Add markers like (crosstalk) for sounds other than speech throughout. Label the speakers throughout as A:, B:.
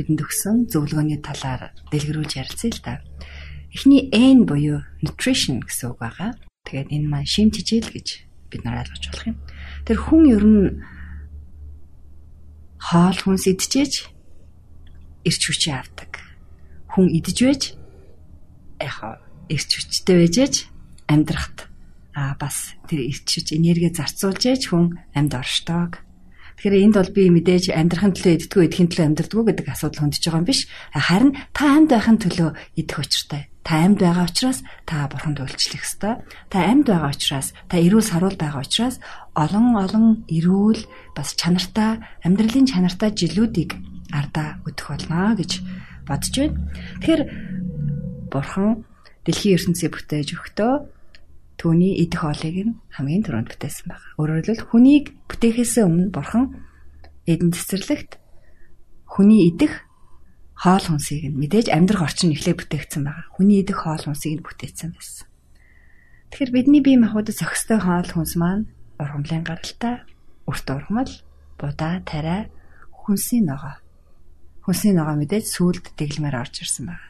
A: бидэнд өгсөн зөвлөгөөний талаар дэлгэрүүлж ярилцъя л да. Эхний N буюу nutrition гэсэн үг байгаа. Тэгээд энэ маань шим тижэл гэж бид нар ойлгож болох юм. Тэр хүн ер нь хоол хүнс идчихэж эрч хүчээ авдаг. Хүн идэж байж яхаа эрч хүчтэй байжээж амьдрахт а бас тэр эрч хүч энерги зарцуулж яж хүн амьд оршдог Тэгэхээр энд бол би мэдээж амьдрахын төлөө иддгүү идэхин төлөө амьдрдгүү гэдэг асуудал хөндөж байгаа юм биш. Харин та амьд байхын төлөө идэх учиртай. Та амьд байгаа учраас та бурханд үйлчлэх ёстой. Та амьд байгаа учраас та эрүүл саруул байгаа учраас олон олон эрүүл бас чанартай амьдралын чанартай жилүүдийг ардаа өтөх болно гэж бодож байна. Тэгэхээр бурхан дэлхийн ертөнцийг бүтээж өгтөө түүний идэх хоолыг нь хамгийн түрүүнд бүтээсэн байна. Өөрөөр хэлбэл хүнийг бүтээхээс өмнө бурхан эдэн цэцэрлэгт хүний идэх хоол хүнсийг нь мэдээж амьдрах орчин эхлээ бүтээгдсэн байгаа. Хүний идэх хоол хүнсийг нь бүтээсэн байсан. Тэгэхээр бидний бие махбодод зохистой хоол хүнс маань ургамлын гаралтай, өрт ургамал, будаа, тариа, хүнсийн ногоо. Хүнсийн ногоо мэдээж сүулт дэглэмээр орж ирсэн байна.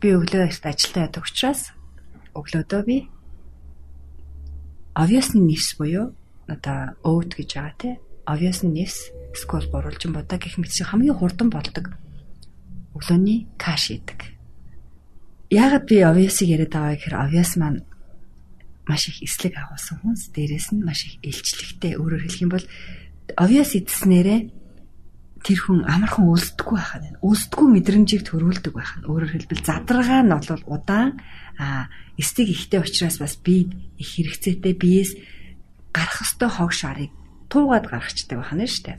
A: би өглөө эрт ажилдаа ядаг учраас өглөөдөө би obviously нэрс буюу одоо oat гэж байгаа тий. Obviously нэрс скол буруулжин бодаа гэх мэт хамгийн хурдан болдог өглөөний каш идэг. Яагаад би obvious-ыг яриад байгаа гэхээр obvious маань маш их эслэг агуулсан хүнс дээрээс нь маш их илчлэгтэй өөрөөр хэлэх юм бол obvious идснээрээ тэр хүн амархан үлсдэггүй байхад байна. Үлсдэггүй мэдрэмжийг төрүүлдэг байх нь. Өөрөөр хэлбэл задрага нь бол удаан а эстиг ихтэй учраас бас би их хэрэгцээтэй биес гарах ёстой хог шарыг туугаад гаргачдаг байна шүү дээ.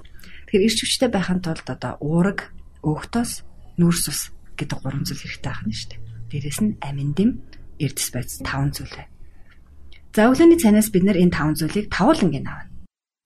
A: Тэгэхээр ирч хүчтэй байхын тулд одоо уураг, өөхтөс, нүүрс ус гэдэг гурван зүйл хэрэгтэй байна шүү дээ. Дээрэс нь амин дэм, эрдэс байц таван зүйл. За өглөөний цанаас бид нэр энэ таван зүйлийг тавуулангийн авна.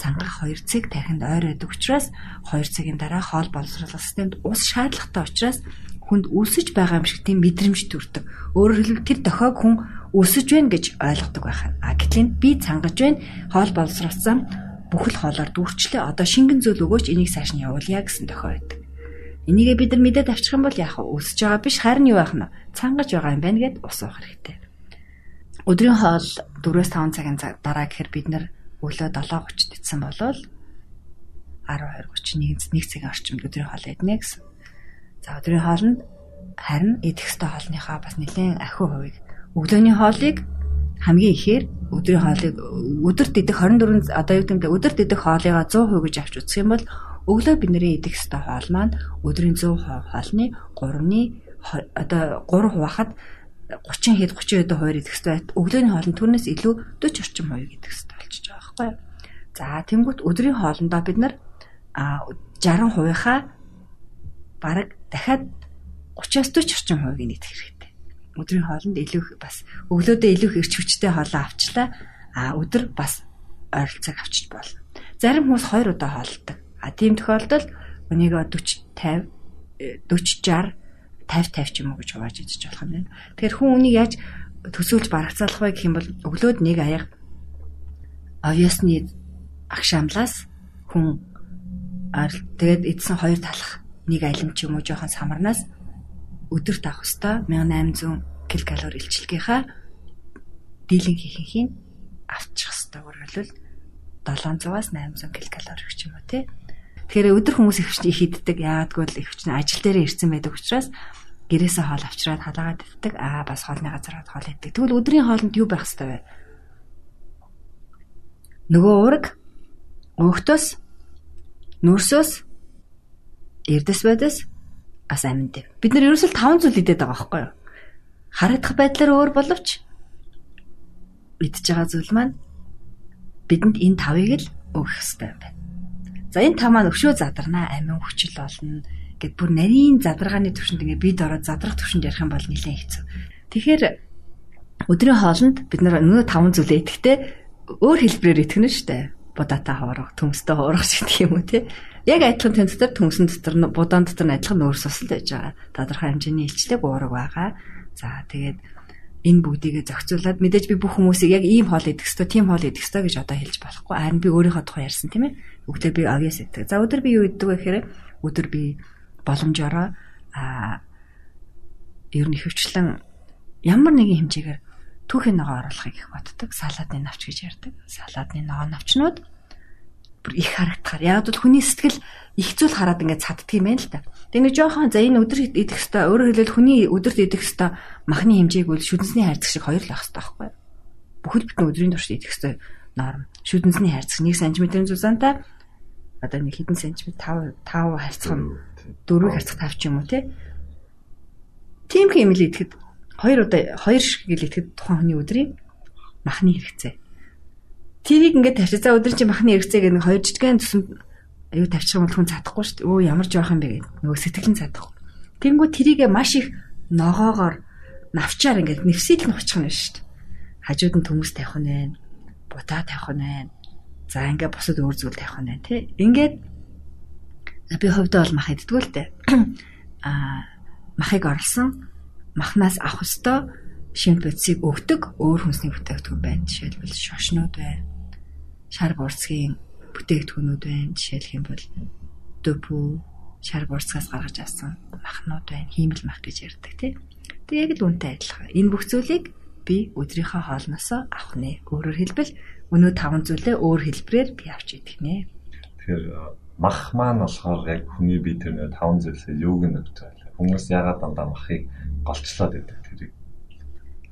A: цангах 2 цаг тархинд ойр байдаг учраас 2 цагийн дараа хоол боловсруулах системд ус шаардлагатай учраас хүнд өсөж байгаа юм шиг тийм мэдрэмж төрдөг. Өөрөөр хэлбэл тэр дохойг хүн өсөж байна гэж ойлгодог байх. А гэтэл би цангаж байна, хоол боловсруулсан бүхэл хоолоор дүүрчлээ. Одоо шингэн зүйл өгөөч энийг цааш нь явуулъя гэсэн дохой байдаг. Энийгээ бид нар мэдээд авчих юм бол яах вэ? Өсөж байгаа биш харин юу байх нь? Цангаж байгаа юм байна гэд ус уух хэрэгтэй. Өдрийн хоол 4-5 цагийн дараа гэхээр бид нар өглөө 7:30-д идсэн болвол 12:31 1 цагийн орчимд өдрийн хоол иднэ гэсэн. За өдрийн хоолнд харин идэх ёстой хоолныхаа бас нэлээд ахиу хувийг өглөөний хоолыг хамгийн ихээр өдрийн хоолыг өдөрт идэх 24 одоо юу гэмтэй өдөрт идэх хоолыгаа 100% гэж авч үзэх юм бол өглөө бидний идэх ёстой хоол маань өдрийн 100 хоолны 3-ны одоо 3 хуваахад 30 хэд 30 хэд хуваар идэх ёстой. Өглөөний хоолнд түүнээс илүү 40 орчим хувийг идэх ёстой болчихж байгаа байхгүй юу? За тэнгуут өдрийн хоолндоо бид нар 60%-ийнхаа бараг дахиад 30-аас 40 орчим хувийг идэх хэрэгтэй. Өдрийн хоолнд илүү бас өглөөдөө илүү эрч хүчтэй хоолоо авчлаа. А өдөр бас ойролцоог авчиж болно. Зарим хүмүүс 2 удаа хоолдог. А тийм тохиолдолд өнийг 40 50 40 60 50 50 ч юм уу гэж хувааж идэж болох юм байна. Тэгэхээр хүн үнийг яаж төсөөлж барагцаалах вэ гэх юм бол өглөөд нэг аяга овёсны агшаамлаас хүн тэгээд эдсэн хоёр талах нэг алим ч юм уу жоохон самарнаас өдөрт авах хөстөө 1800 ккал илчилгийнхаа дийлэн хийхин авчих хөстөө үргэлжлэл 700-аас 800 ккал гэх юм уу тий. Тэгэхээр өдөр хүмүүс ихвч хийддэг яадгүй л ихвч ажил дээр ирсэн байдаг учраас гэрээсээ хоол авчираад халаагаад иддэг. Аа бас хоолны газар хоол иддэг. Тэгвэл өдрийн хоолнд юу байх хэвээр вэ? Нөгөө уураг өөхтөс нүрсөөс эрдэс байдас бас аминд. Бид нар ерөөсөл 5 зүйл идэт байгаа байхгүй юу? Харагдах байдлаар өөр боловч идж байгаа зүйл маань бидэнд энэ тавыг л өгөх хэрэгтэй юм байна. За энэ тав маань өшөө задарнаа амин хүчил болно гэд бүр нарийн задаргааны төвшөнд ингээ бид ороод задрах төвшөнд ярих юм бол нэлээд хэцүү. Тэгэхээр өдрийн хоолнд бид нар нөгөө таван зүйлээ идэхдээ өөр хэлбэрээр итгэнэ штэ. Будаатай хоорох, төмстэй хоорох гэдэг юм уу те. Яг адилхан тэн дотор төмсөн дотор будаан дотор нь адилхан нөөц сусал байж байгаа. Тодорхой хэмжээний илчлэг уураг байгаа. За тэгээд энэ бүгдийгээ зохицуулаад мэдээж би бүх хүмүүсийг яг ийм хоол идэх ёстой, тийм хоол идэх ёстой гэж одоо хэлж болохгүй. Харин би өөрийнхөө тухай ярьсан тийм ээ. Өглөө би авьяас идэх. За өдөр би юу иддэг вэ гэхээр өдөр би боломжоор а ер нь хөвчлэн ямар нэгэн хэмжээгээр түүхийн ногоо оруулахыг их боддог. Салаадны навч гэж ярьдаг. Салаадны ногоо навчнууд бүр их харагдахаар. Яг бол хүний сэтгэл их зүйл хараад ингээд цаддаг юм байна л та. Тэгээ нэг жоохон за энэ өдөр идэх хэвээр өөрөөр хэлбэл хүний өдөрт идэх хэвээр махны хэмжээг бол шүдэнсний хайрцаг шиг хоёр л байх хэвээр байхгүй юу? Бүхэл бүтэн өдрийн турш идэх хэвээр норм. Шүдэнсний хайрцаг 1 см-ийн зузаантай одоо нэг хэдэн сантиметр 5 5 харьцах нь 4 харьцах 5 ч юм уу тий. Тийм хэмэл идэхэд хоёр удаа хоёр шиг гэл идэхэд тухайн хүний өдрийн махны хэрэгцээ Тэрийг ингээд тавьчих. За өдөр чи махны хэрэгцээ гэх нэг хоёр жижигхэн төсөнд аюу тавьчих юм бол хүн цадахгүй шүү дээ. Өө ямар жоох юм бэ гэдэг. Нөгөө сэтгэлэн цадахгүй. Тэнгүү тэрийгэ маш их ногоогоор навчаар ингээд нэвсэл нь очих нь шүү дээ. Хажууд нь төмөс тавих нь байна. Бутаа тавих нь байна. За ингээд бусад өөр зүйл тавих нь байна тий. Ингээд би хувьдаа бол мах иддэг л дээ. (clears throat) Аа махыг орлсон махнаас авах ёстой шимт бодисыг өгдөг өөр хүнсний бүтээгдэхүүн байна. Жишээлбэл шошнууд байна шар бурцгийн бүтээгдэхүүнүүд байна. Жишээлх юм бол дөпү шар бурцгаас гаргаж авсан махнууд байна. Хиймэл мах гэж ярьдаг тий. Тэг яг л үнтэй адилхан. Энэ бүх зүйлийг би өдрийнхөө хоолноосоо авах нэ. Өөрөөр хэлбэл өнөө таван зүйлээ өөр хэлбэрээр би авч идэх нэ.
B: Тэгэхээр мах маань болохоор яг хүний бие тэр нэг таван зүйлсээ юуг нь өгч байгаа. Хүмүүс ягаад дандаа махыг голчлоод байдаг тэрийг.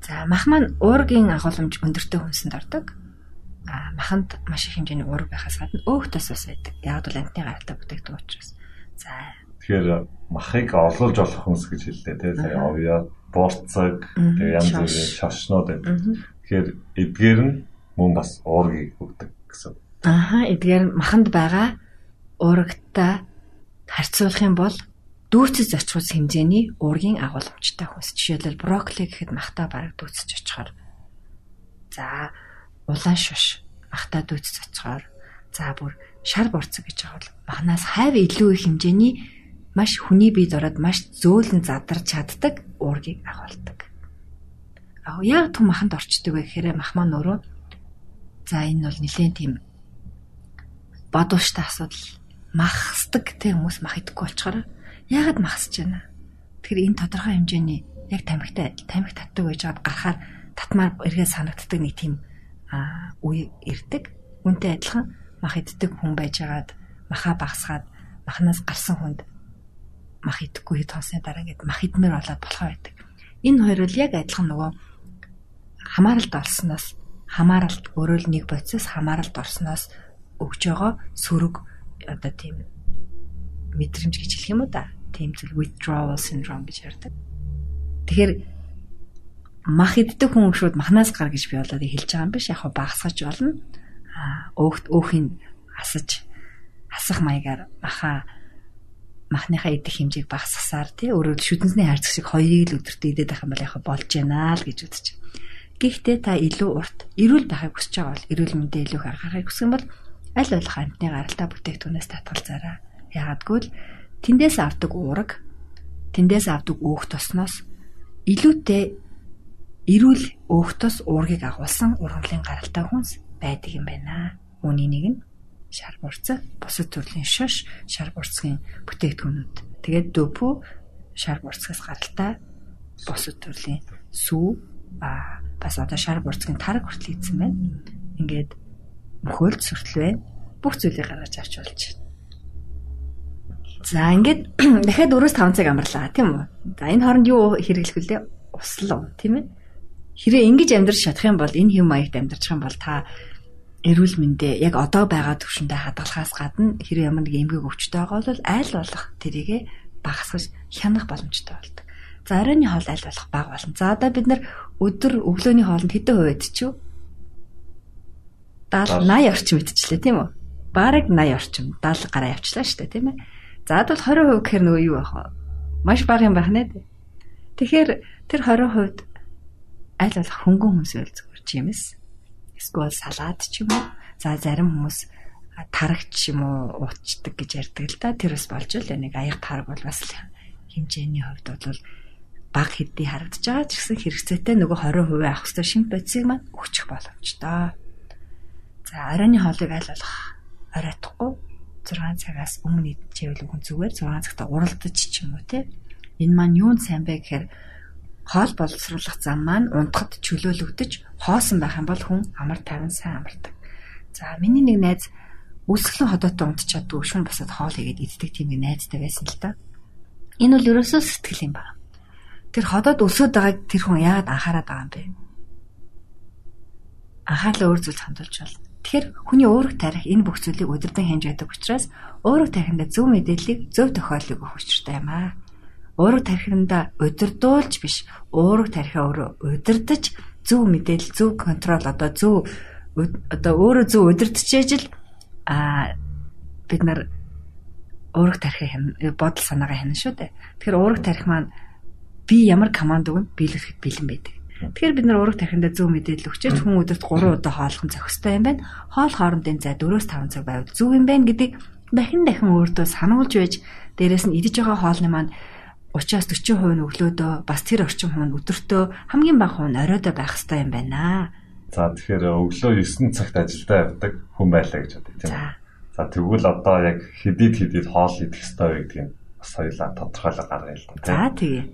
A: За мах маань уургийн агуулмж өндөртэй хүнсэнд ордог. А маханд маш их хэмжээний уург байхаас гадна өөх тос ус байдаг. Яг бол амтны гаралтай бүтээгдэхүүн учраас. За
B: Тэгэхээр махыг орлуулж болох хүнс гэж хэлдэг тийм сая овьё, борцог, тэгээ янз бүрийн шашнууд байдаг. Тэгэхээр эдгээр нь мөн бас уургийг өгдөг гэсэн.
A: Аха эдгээр маханд байгаа уурагтай харьцуулах юм бол дүүцэж очихус хэмжээний уургийн агуулмжтай хүнс. Жишээлбэл брокколи гэхэд махтаа бараг дүүцэж очихоор. За улаан шуш махтаа дүүцэж очихоор. За бүр шар борцог гэж байгаа бол махнаас хайв илүү их хэмжээний маш хүний бие дороод маш зөөлөн задарч чаддаг уургийг агуулдаг. Аа яг түн маханд орчдөг вэ гэхээр мах маань өөрөө за энэ бол нэлээд тийм бодвоштой асуудал махсдаг те хүмүүс мах идэхгүй болчоор яагаад махсаж байна? Тэгэхээр энэ тодорхой хэмжээний яг тамхитай тамхи татдаг байж байгаад гарахаар татмаар эргээ санагддаг нэг тийм үе ирдэг. Үнтэй адилхан мах иддэг хүн байжгаад маха багсгаад махнаас гарсан хүнд мах идэхгүй хонсны дараа ингээд мах идмээр болоод болохоо байдаг. Энэ хоёр бол яг адилхан нөгөө хамааралд орсноос хамааралд өөрөө л нэг бодисоос хамааралд орсноос өгж байгаа сөрөг одоо тийм мэдрэмж гэж хэлэх юм уу да. Тийм зүйл withdrawal syndrome гэж ярьдаг. Тэгэхээр мах иддэг хүн шууд махнаас гар гэж би болоод хэлж байгаа юм биш. Яг багсгаж болно. Аа өөхт өөхийг асаж асах маягаар маха махныхаа идэх хэмжээг багасгасаар тий өөрөөр шүдэнсний хайрцаг шиг хоёрыг л өдөртөө идэх байх юм бол яг болж байна л гэж үзэж. Гэхдээ та илүү урт эрүүл байхыг хүсэж байгаа бол эрүүл мэндэ илүү их анхаарахыг хүсэх юм бол аль болох амтны гаралтай бүтээгдэхүүнээс татгалзаарай. Яагадгүй л тэндээс авдаг уураг, тэндээс авдаг өөх тосноос илүүтэй эрүүл өөх тос уургийг агуулсан ургамлын гаралтай хүнс байдаг юм байна. Үүний нэг нь шар бурцаг, бусад төрлийн шош, шар бурцгийн бүтээгдэхүүнүүд. Тэгээд дөөпөө шар бурцгаас гаралтай бусад төрлийн сүү а бас одоо шар бурцгийн тараг хүртэл ийдсэн байна. Ингээд мөхөөлд сүртэл байна. Бүх зүйлийг гаргаж авч болж байна. За ингээд (clears throat) дахиад 4-5 цаг амарлаа тийм үү? За энэ хооронд юу хэрэглэх вүлээ? Услуу тийм ээ? Хэрэг ингэж амьдрах чадах юм бол энэ хэм маягт амьдрах юм бол та эрүүл мэндэ яг одоо байгаа төвшөндөө хадгалахаас гадна хэрэг ямар нэг эмгэг өвчтэй байгаа бол айл болох тэрийгэ багасгаж хянах боломжтой болдог. За оройн хоол аль болох бага болно. За одоо бид нар өдөр өглөөний хоолнд хэдэн хувь идчихв? 70 80 орчим идчихлээ тийм үү? Бараг 80 орчим 70 гараа явчлаа шүү дээ тийм ээ. За бол 20% гэхээр нөгөө юу байх вэ? Маш бага юм байна дээ. Тэгэхээр тэр 20% аль болох хөнгөн байл зүгээр чимэс. Эсвэл салаад ч юм уу. За зарим хүмүүс тарагч юм уу уучдаг гэж ярьдаг л да. Тэр бас болж л нэг аяг тараг бол бас хэмжээний хувьд бол баг хэдий харагдаж байгаа ч гэсэн хэрэгцээтэй нөгөө 20% авах хэрэгтэй шимп бодисыг маань өгчих боломжтой. За оройн хоолыг аль болох оройтхгүй 6 цагаас өмнө идчихвэл хүн зүгээр 6 цагта уралдаж ч юм уу те. Энэ маань юунд сайн бэ гэхээр хоол боловсруулах зам маань унтахад чөлөөлөгдөж хоосон байх юм бол хүн амар тайван сайн амардаг. За миний нэг найз өсгөлэн ходоотой унтчихад шүн басаад хоол игээд иддэг тийм нэг найзтай байсан л та. Энэ бол ерөөсөө сэтгэл юм байна. Тэр ходоод өсөд байгааг тэр хүн яагаад анхаарат байгаа юм бэ? Анхаарлаа өөр зүйлд хандуулж байна Тэгэхээр хүний уурах тарих энэ бүх зүйлийг удирдан хянж байдаг учраас уурах тарихында зөв мэдээллийг зөв тохиолыг өгөх учиртай юм аа. Уурах тарихында удирдуулж биш, уурах тарихаа өөрөө удирдах зөв мэдээлэл, зөв контрол одоо зөв одоо өөрөө зөв удирдахжээж л а бид нар уурах тарихын бодол санаагаа хянана шүү дээ. Тэгэхээр уурах тарих маань би ямар команд өгнө биелүүлэхэд бэлэн байдаг. Тэгэхээр бид нар ураг тархиндаа зөв мэдээлэл өгчөөч хүн өдөрт 3 удаа хооллох нь зохистой юм байна. Хоол хоорондын зай 4-5 цаг байвал зөв юм байна гэдгийг дахин дахин өөртөө сануулж байж дээрэс нь идэж байгаа хоолны маань 30-аас 40% нь өглөөдөө бас тэр орчим хүн өдөртөө хамгийн бага хүн оройдоо байх хэрэгтэй юм байна.
B: За тэгэхээр өглөө 9 цагт ажилдаа явдаг хүн байлаа гэж бодъё тийм үү? За тэгвэл одоо яг хэдийд хэдийд хоол идэх хэрэгтэй вэ гэдгийг бас хоёлаа тодорхойлоо гаргая л да.
A: За тэгээ.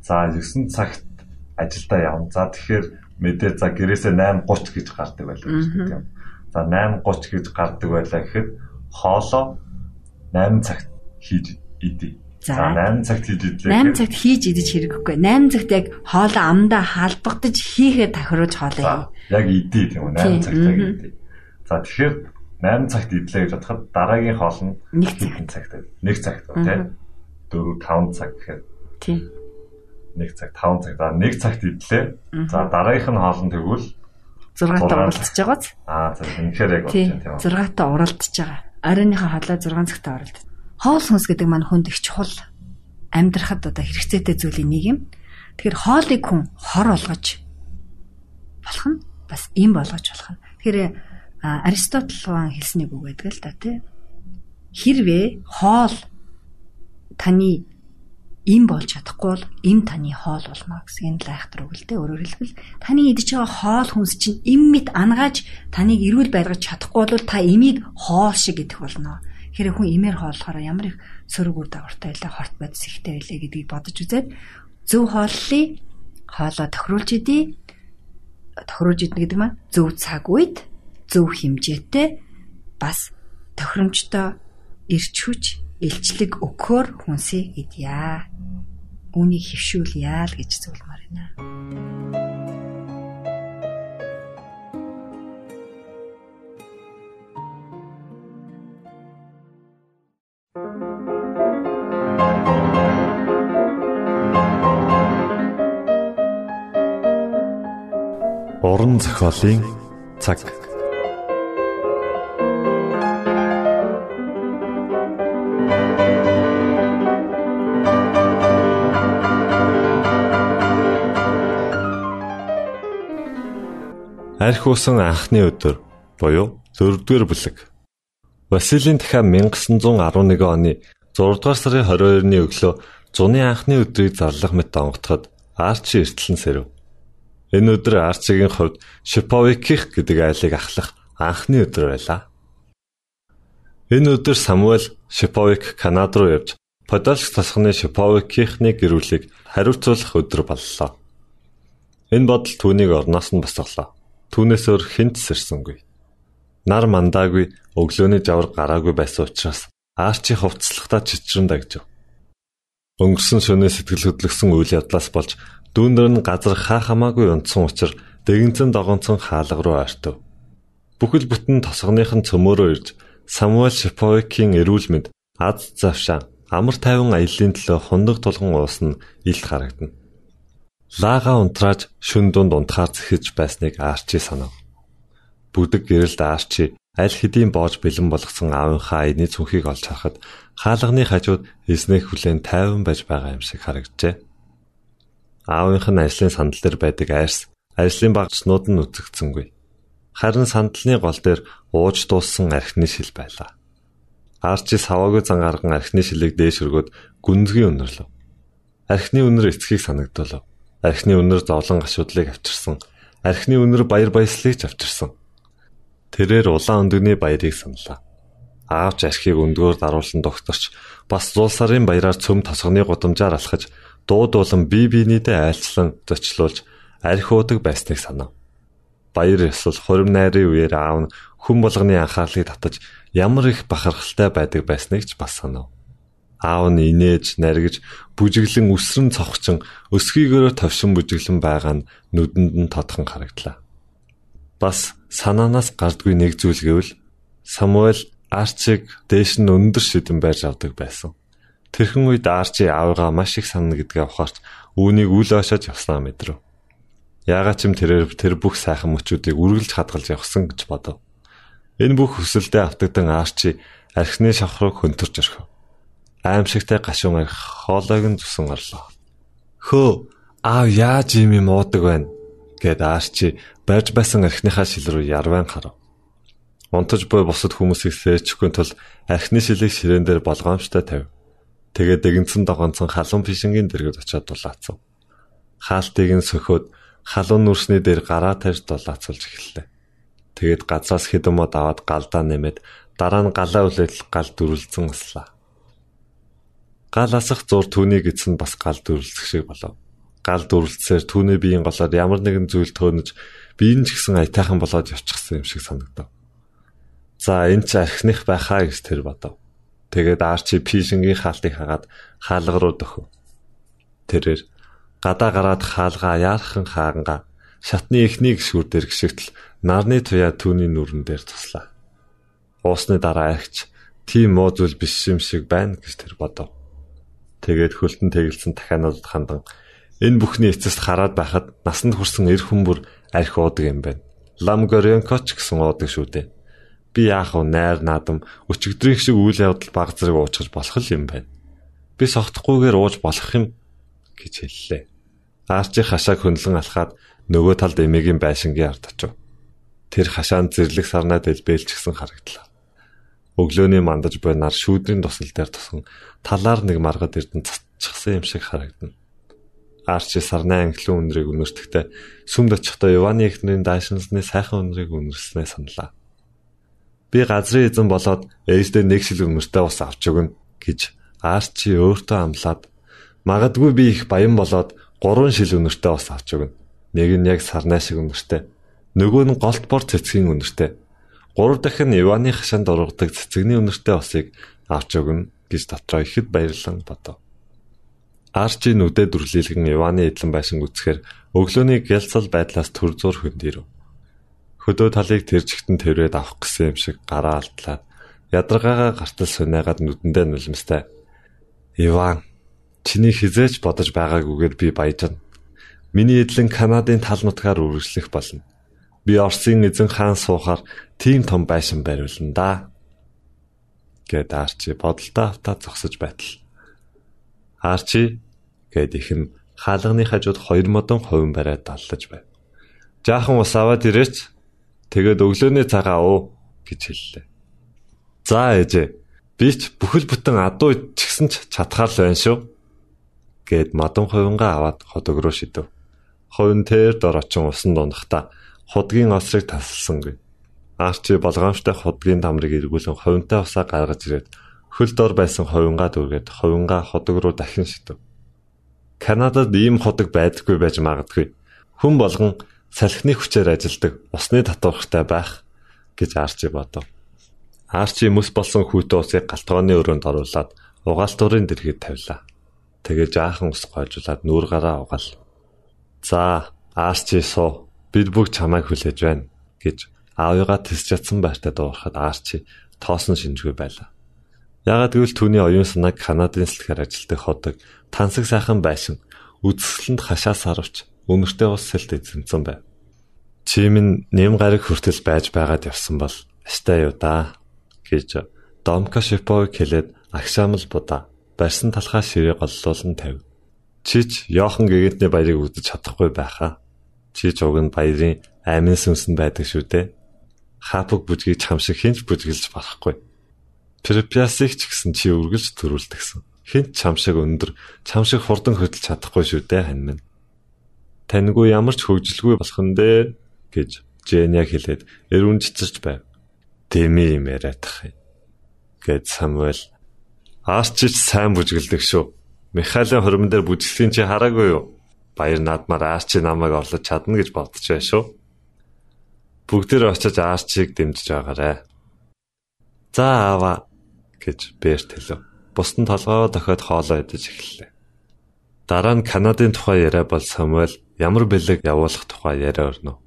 B: За 9 цагт ажилдаа явна. За тэгэхээр мэдээ за гэрээсээ 8:30 гэж гардаг байлаа гэж тийм. За 8:30 гэж гардаг байлаа гэхэд хоолоо 8 цагт хийж идэ.
A: За.
B: За 8 цагт хийж идлээ.
A: 8 цагт хийж идэж хэрэггүй. 8 цагт яг хоолоо амдаа халбагдаж хийхэд тохируулж хоолоо
B: яг идэ тийм үү
A: Тийм,
B: 8 цагт яг
A: мгм.
B: идэ. За тэгэхээр 8 цагт идлээ гэж бодоход дараагийн хоол нь
A: Нэг цаг.
B: хэдэн цагт вэ? 1 цагт тийм 4 5 цаг гэхээр
A: Тийм.
B: 1 цаг 5 цаг. За 1 цагт идлээ. За дараагийнх нь хоол нь тэгвэл
A: 6 та
B: Зургаан.
A: уралдаж байгааз.
B: аа за үнэхээр яг болж байна тийм үү?
A: 6 та уралдаж байгаа. Оройныхоо хоолой 6 цагта уралдаж. Хоол хүнс гэдэг маань хүнд их чухал амьдрахад одоо хэрэгцээтэй зүйлийн нэг юм. Тэгэхээр хоолыг хүн хор олгож болох нь бас им болгож болох нь. Тэгэхээр Аристотл хаан хэлснийг үг байдаг л да тий. Хэрвээ хоол таны им болж чадахгүй бол им таны хоол болно гэсэн энэ лайхтар үг л дээ. Өөрөөр хэлбэл таны идэж байгаа хоол хүнс чинь им мэт ангааж таныг эрүүл байлгаж чадахгүй бол та имийг хоол шиг идэх болно. Тэгэхээр хүн имээр хооллохоор ямар их сөрөг үр дагавартай байлаа, хорт бодис ихтэй байлаа гэдгийг бодож үзээд зөв хооллолыг хоолоо тохируулж идэ. Тохируулж идэх гэдэг маань зөв цаг үед, зөв хэмжээтэй бас тохиромжтой ирч хүч илчлэг өгөхөөр хүнсийг идья. Үүнийг хөвшүүлье л гэж зөвлөмөр байна.
B: Уран зохиолын цаг. Арх усан анхны өдөр буюу 4-р бүлэг. Василийн дахин 1911 оны 6 дугаар сарын 22-ны өглөө зуны анхны өдрийг зарлах мэт онготоход Арчи эртлэн сэрв. Энэ өдөр Арчигийн хувьд Шиповиких гэдэг айлыг ахлах анхны өдөр байлаа. Энэ өдөр Самуэль Шиповик Канад руу явж Подольск тосгоны Шиповикийнхны гэрүүлийг хариуцуулах өдөр боллоо. Энэ бодол түүнийг орноос нь босголоо. Түүнээс өөр хинт сэрсэнгүй. Нар мандаагүй өглөөний жавар гараагүй байсан учраас Арчи хувцлагтаа чичрэн дагжив. Өнгөрсөн шөнөө сэтгэл хөдлөсөн үйл явдлаас болж дүүндэр нь газар хаа хамаагүй унтсан учраас дэгэнцэн догонцон хаалга руу ойртов. Бүхэл бүтэн тосгоных нь цөмөөрөө ирж Самуэль Шиповикийн эрүүл мэнд аз завшаан амар тайван аяллаа төлөө хундаг тулган уусна илт харагдана. Лага унтрааж шүн дунд унтахаар зэхэж байсныг Арчи санав. Бүдэг гэрэлд Арчи аль хэдийн боож бэлэн болгосон аавынхаа аяны цүнхийг олж харахад хаалганы хажууд эснэх хүлэн тайван байж байгаа юм шиг харагджээ. Аавынх нь ажлын сандал дээр байдаг айрс ажлын багцнууд нь үзэгдсэнгүй. Харин сандалны гол дээр ууж дууссан архины шил байлаа. Арчи саваагүй зан гарган архины шилийг дээш өргөд гүнзгий өнөрлөв. Архины өнөр эцгийг санагдуулав. Архины өнөр зовлон гашуудлыг авчирсан. Архины өнөр баяр баясгалыг ч авчирсан. Тэрээр улаан өндөгний баярыг саналаа. Аавч архийг өндгөөр даруулсан докторч бас зулсарын баяраар цөм тосгоны гудамжаар алхаж дуудуулан бие биенийдээ айлчлан зочлуулж арх уудаг байсныг санав. Баяр ёсол хурим найрын үеэр аав нь хүн болгоны анхаарлыг татаж ямар их бахархалтай байдаг байсныг ч бас санав. Аав нь инээж, наргиж, бүжиглэн өсрөн цогчин, өсгийгөөрөө товшин бүжиглэн байгаа нь нүдэнд нь тодхон харагдлаа. Бас санаанаас гардгүй нэг зүйл гэвэл Самуэль Арчиг дээш нь өндөр шидэн байрж авдаг байсан. Тэрхэн үед Арчи аавыгаа маш их санана гэдгээ ухаарч үүнийг үл ойшож явснаа мэдрэв. Яагаад ч юм тэрээр тэр бүх сайхан мөчүүдийг үргэлж хадгалж явсан гэж бодов. Энэ бүх хүсэлдээ автагдан Арчи архины шавх руу хөнтөрч орхив. Аимшигтай гашуун арх хоолойг нь зүсэн орлоо. Хөө аав яаж юм юм уудаг байна гэд Арчи барьж байсан архиныхаа шил рүү ярван харав. Унтаж буй бусад хүмүүсийг сэрчихгүй тул архины шилийг ширээн дээр болгоомжтой тавив. Тэгээд дэгэнцэн догонцон халуун фишингийн дэргэд очиод дулаацав. Хаалтыг нь сөхөөд халуун нүрсний дээр гараа тарьж дулаацуулж эхэллээ. Тэгээд газраас хэдэн мод аваад галдаа нэмээд дараа нь галаа үлээл гал дүрлцэн ыслаа. Гал асах зур түүнийг эцэн бас гал дүрлцэх шиг болов. Гал дүрлцсээр түүний биеийн голоор ямар нэгэн зүйл төөнөж биеийн ч гэсэн аятайхан болоод явчихсан юм шиг санагдав. За энэ ч архиных байхаа гэж тэр бодов. Тэгээд Арчи Пишингийн хаалтыг хагаад хаалга руу дөхөв. Тэрээр гадаа гараад хаалгаа яархан хааганга шатны эхнийг шүрдэр гიშгтэл нарны туяа түүний нүрэн дээр туслаа. Уусны дараа агч тийм муу зүйл биш юм шиг байна гэж тэр бодов. Тэгээд хөлтөн тэгэлсэн дахиануудад хандан энэ бүхний эцэст хараад байхад насанд хүрсэн эр хүмүүр арх уудаг юм байна. Лам Горенкоч гэсэн уудаг шүү дээ. Би яах вэ найр наадам өчигдрийн шиг үйл явдал баг зэрэг уучгаж болох юм байна. Би согтохгүйгээр ууж болох юм гэж хэллээ. Арчи хашааг хөндлөн алхаад нөгөө талд эмээгийн байшингийн ард очив. Тэр хашаанд зэрлэг сарнаа дэлбэлчихсэн харагдлаа өглөөний мандаж буй нар шүүдрийн тусал дээр тусан талаар нэг маргад эрдэн цацчихсан юм шиг харагдана. Арчи сарны анхлын өнрийг үнэртэхдээ сүмд очихдоо Иваны эхнэрийн даашинсны сайхан өнрийг үнэрснээ саналаа. Би газрын эзэн болоод ээждээ нэг шил өнөртэй ус авч өгнө гэж Арчи өөртөө амлаад магадгүй би их баян болоод гурван шил өнөртэй ус авч өгнө. Нэг нь яг сарнаа шиг өнөртэй, нөгөө нь голт бор цэцгийн өнөртэй 3 дахин Иваны хашаанд ургадаг цэцэгний үнэртэй осыг авч өгнө гэж дотроо ихэд баярлан бодов. Арчи нүдэд үрлийлгэн Иваны эдлэн байшин үзэхээр өглөөний гялцал байдлаас төр зур хөндөөрөв. Хөдөө талыг тэрчгтэн тэрвэд авах гэсэн юм шиг гараа алдлаа. Ядаргаагаа гартал сунаагаад нүдэндээ нулимстай. Иван чиний хизээч бодож байгаагүйгээр би баяжна. Миний эдлэн Канадын тал нутгаар үргэлжлэх болно би Оросын эзэн хаан суухаар тийм том байшин бариулна да. гэд Арчи бодолтой автаа зогсож байтал. Арчи гэд ихэн хаалганы хажууд хоёр модон хувин бариад даллаж байв. Жаахан ус аваад ирээч. Тэгээд өглөөний цагаа уу гэж хэллээ. За ээжээ. Би ч бүхэл бүтэн адуу чигсэн ч чадхаар л байна шүү. гэд модон хувингаа аваад ходог руу шидэв. Хувин тэр дор очин усан дундахта худгийн осрыг тасалсангүй. Арчи болгоомжтой худгийн дамрыг эргүүлэн ховинтой усаа гаргаж ирээд хөл дор байсан ховингаа дүүргээд ховингаа ходог руу дахин шидэв. Канадад ийм ходог байдаггүй байж магадгүй. Хүн болгон салхины хүчээр ажилдаг усны татвархтай байх гэж Арчи бодов. Арчи мэс болсон хүүтэн усыг галтгооны өрөөнд оруулаад угаалтурын дэргэд тавилаа. Тэгээ жаахан ус гойжуулаад нүүр гараа угаал. За, Арчи суу бид бүгд чамайг хүлээж байна гэж аавыгаа тэсч чадсан байртаа дуурахад Арчи тоосон шинжгүй байлаа. Ягаад гэвэл түүний оюун санааг Канадын сэлхээр ажилтдаг ходог тансаг сайхан байшин үдсгэлэнд хашаас харвч өнөртэй ус сэлд эзэмсэн байв. Чимэн нэм гараг хүртэл байж байгаад явсан бол астай юу да гэж Домка Шиповыг хэлээд агшаамл будаа барьсан талхаа ширээ голлуулан тавь. Чич Йохан гэгэнтний баярыг үзэж чадахгүй байхаа Чи жуг нь баярын амин сүмсэнд байдаг шүү дээ. Хапог бүжгийг чам шиг хинч бүжгэлж болохгүй. Препиасыг ч гэсэн чи үргэлж төрүүлдэгсэн. Хинч чам шиг өндөр, чам шиг хурдан хөдөлж чадахгүй шүү дээ хань минь. Таньгүй ямар ч хөвжлгүй болох нь дээ гэж Жэня хэлээд эрүүн цэцэрч байв. Дэми юм яриадах юм. гэд Самуэль Аарчич сайн бүжгэлдэг шүү. Михаилын хормон дээр бүжгэлтийн чи хараагүй юу? Баяр наадмаар Арчи намайг орлож чадна гэж бодож байна шүү. Бүгдээр очиж Арчиг дэмжиж байгаарэ. За аава гэж Берт хэлв. Бусдын толгоо дохиод хоолоо идэж эхэллээ. Дараа нь Канадын тухай яриа бол Самуэль ямар бэлэг явуулах тухай яриа өрнө.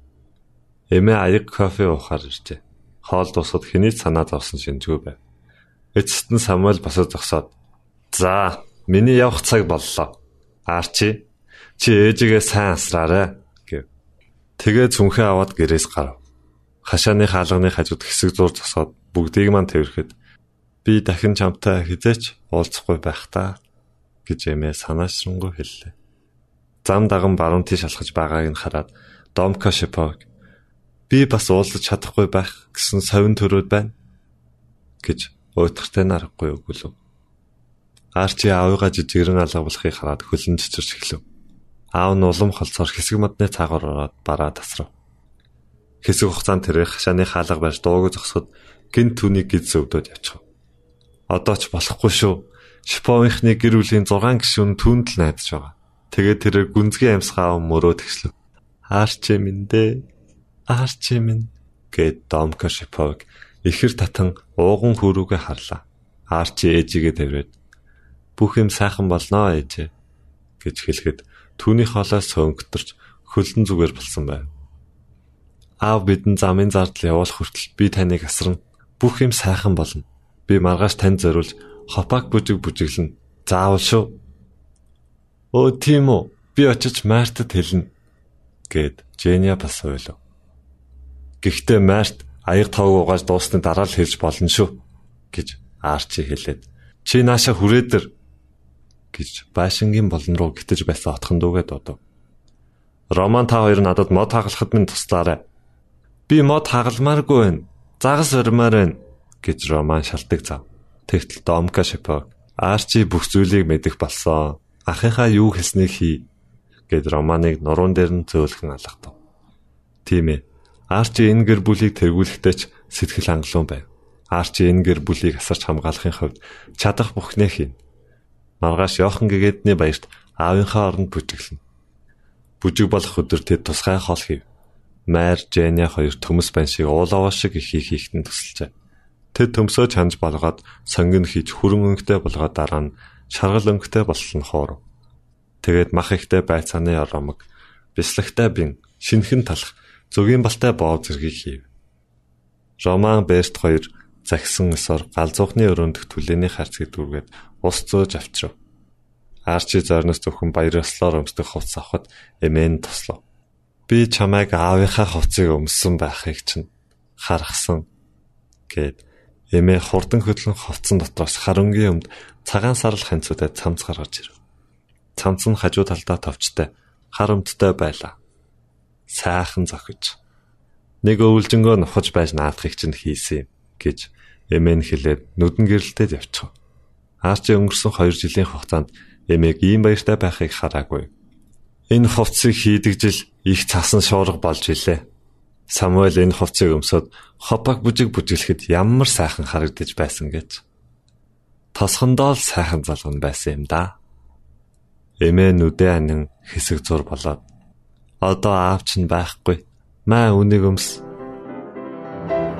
B: Эмээ аяг кофе уухаар иржээ. Хоол дуусаад хэний санаад орсон шинжгүй байв. Эцэст нь Самуэль босоо зогсоод "За, миний явах цаг боллоо. Арчи Чи ээжигээ сайн асраарай гэв. Тэгээ зүнхээ аваад гэрээс гарав. Хашааны хаалганы хажууд хэсэг зур зогсоод бүгдийг мань тэрхэд би дахин чамтай хизээч уулзахгүй байх та гэж эмээ санаачрангүй хэллээ. Зам даган баруун тийш алхаж байгааг нь хараад Домка Шипог би бас уулзах чадахгүй байх гэсэн совин төрөөд байна гэж уйтгартай нарахгүй өгүүлв. Арчи аавыгаа жижигрэн алгавлахыг хараад хөлн чичирч эхлэв. Аав нь улам холцоор хэсэг модны цаагаар ороод бараа тасрав. Хэсэг хугацаанд тэр хашааны хаалга барьж дууг зогсоход гинт түүнийг гид зөвдөд явчихв. Одоо ч болохгүй шүү. Шиповынхны гэр бүлийн 6 гишүүн түүнд л найдаж байгаа. Тэгээд тэр гүнзгий амьсгаа мөрөө тэгслэв. Аарч минь дээ. Аарч минь гэд Домка Шипов ихэр татан ууган хөрүүгээ харлаа. Арчи ээжигээ тавираад бүх юм сайхан болноо ээжээ гэж хэлэхэд түүний хоолоос сөнгөтөрч хөлдөн зүгээр болсон байв. Аав бидэн замын зардал явуулах хүртэл би таныг асарна. Бүх юм сайхан болно. Би маргааш танд зориулж хопак бүжиг бүжиглэн. Заавал шүү. Өө тийм үү. Би очиж Мартад хэлнэ гэд Женя бас ойлов. Гэхдээ Март аяг тавг угааж дуусны дараа л хэлж болно шүү гэж Арчи хэлээд чи нааша хүрээдэр гэж байшингийн болон руу гитэж байсан отхон дүүгээ дуудав. Роман та хоёр надад мод хагалахад минь туслаарай. Би мод хагалмааргүй байна. Загас өрмөр байна гэж Роман шалтгаан зав. Тэгтэл Домка Шипо Арчи бүх зүйлийг мэдэх болсон. Ахынхаа юу хэлснийг хий гэд Романыг нуруунд дээр нь зөөлхөн алгатав. Тийм ээ. Арчи энэ гэр бүлийг тэргүүлэхдээ ч сэтгэл хангалуун байв. Арчи энэ гэр бүлийг асарч хамгаалахын хувьд чадах бүхнээ хийнэ. Маргааш Йохан гэгээдний баярт аавынхаа оронд бүжиглэнэ. Бүжиг болох өдөр тэд тусгай хол хийв. Майр, Женя хоёр төмөс байн шиг уулаваа шиг их их ихтэн тусалжээ. Тэд төмсөө чанж болгоод сонгон хийж хүрэн өнгөтэй болгоод дараа нь шаргал өнгөтэй болсон хоор. Тэгээд мах ихтэй байцааны оромог, бислэгтэй бин, шинхэн талах, зөгийн балтай боов зэргийг хийв. Роман Берт хоёр загсан өсөр галзуухны өрөөндөх түлээний харцгийг дүүргээд ус зөөж авчрав. Арчи зорноос зөвхөн баярлалаар өмсдөх хувцас авахд эмээн туслав. Би чамайг аавынхаа хувцсыг өмссөн байхыг чинь харгасан гэд эмээ хурдан хөдлөн хувцсан дотроос харангийн өмд цагаан сарл ханцуудад цамц гаргаж ирв. Цамц нь хажуу талдаа товчтой хар өмдтэй байлаа. Сайхан зохиж. Нэг өвлжөнгөө нухаж байж наадахыг чинь хийсэн юм гэж эмээн хэлээд нүдэн гэрэлтэд явчихв. Арчи өнгөрсөн 2 жилийн хугацаанд эмээг ийм баяртай байхыг хараагүй. Энэ хувцсыг хийдэг жил их цасан шуурга болж илээ. Самуэль энэ хувцсыг өмсөд хопаг бүжиг бүжиглэхэд ямар сайхан харагдаж байсан гэж. Тосхондоо л сайхан залган байсан юм да. Эмээ нүдээ анин хэсэг зур болоод одоо аав чинь байхгүй. Маа үнийг өмс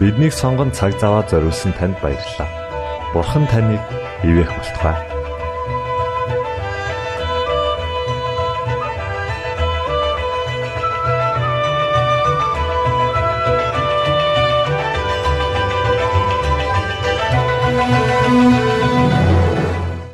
B: Биднийг сонгон цаг зав аваад зориулсан танд баярлалаа. Бурхан таныг ивээх болтугай.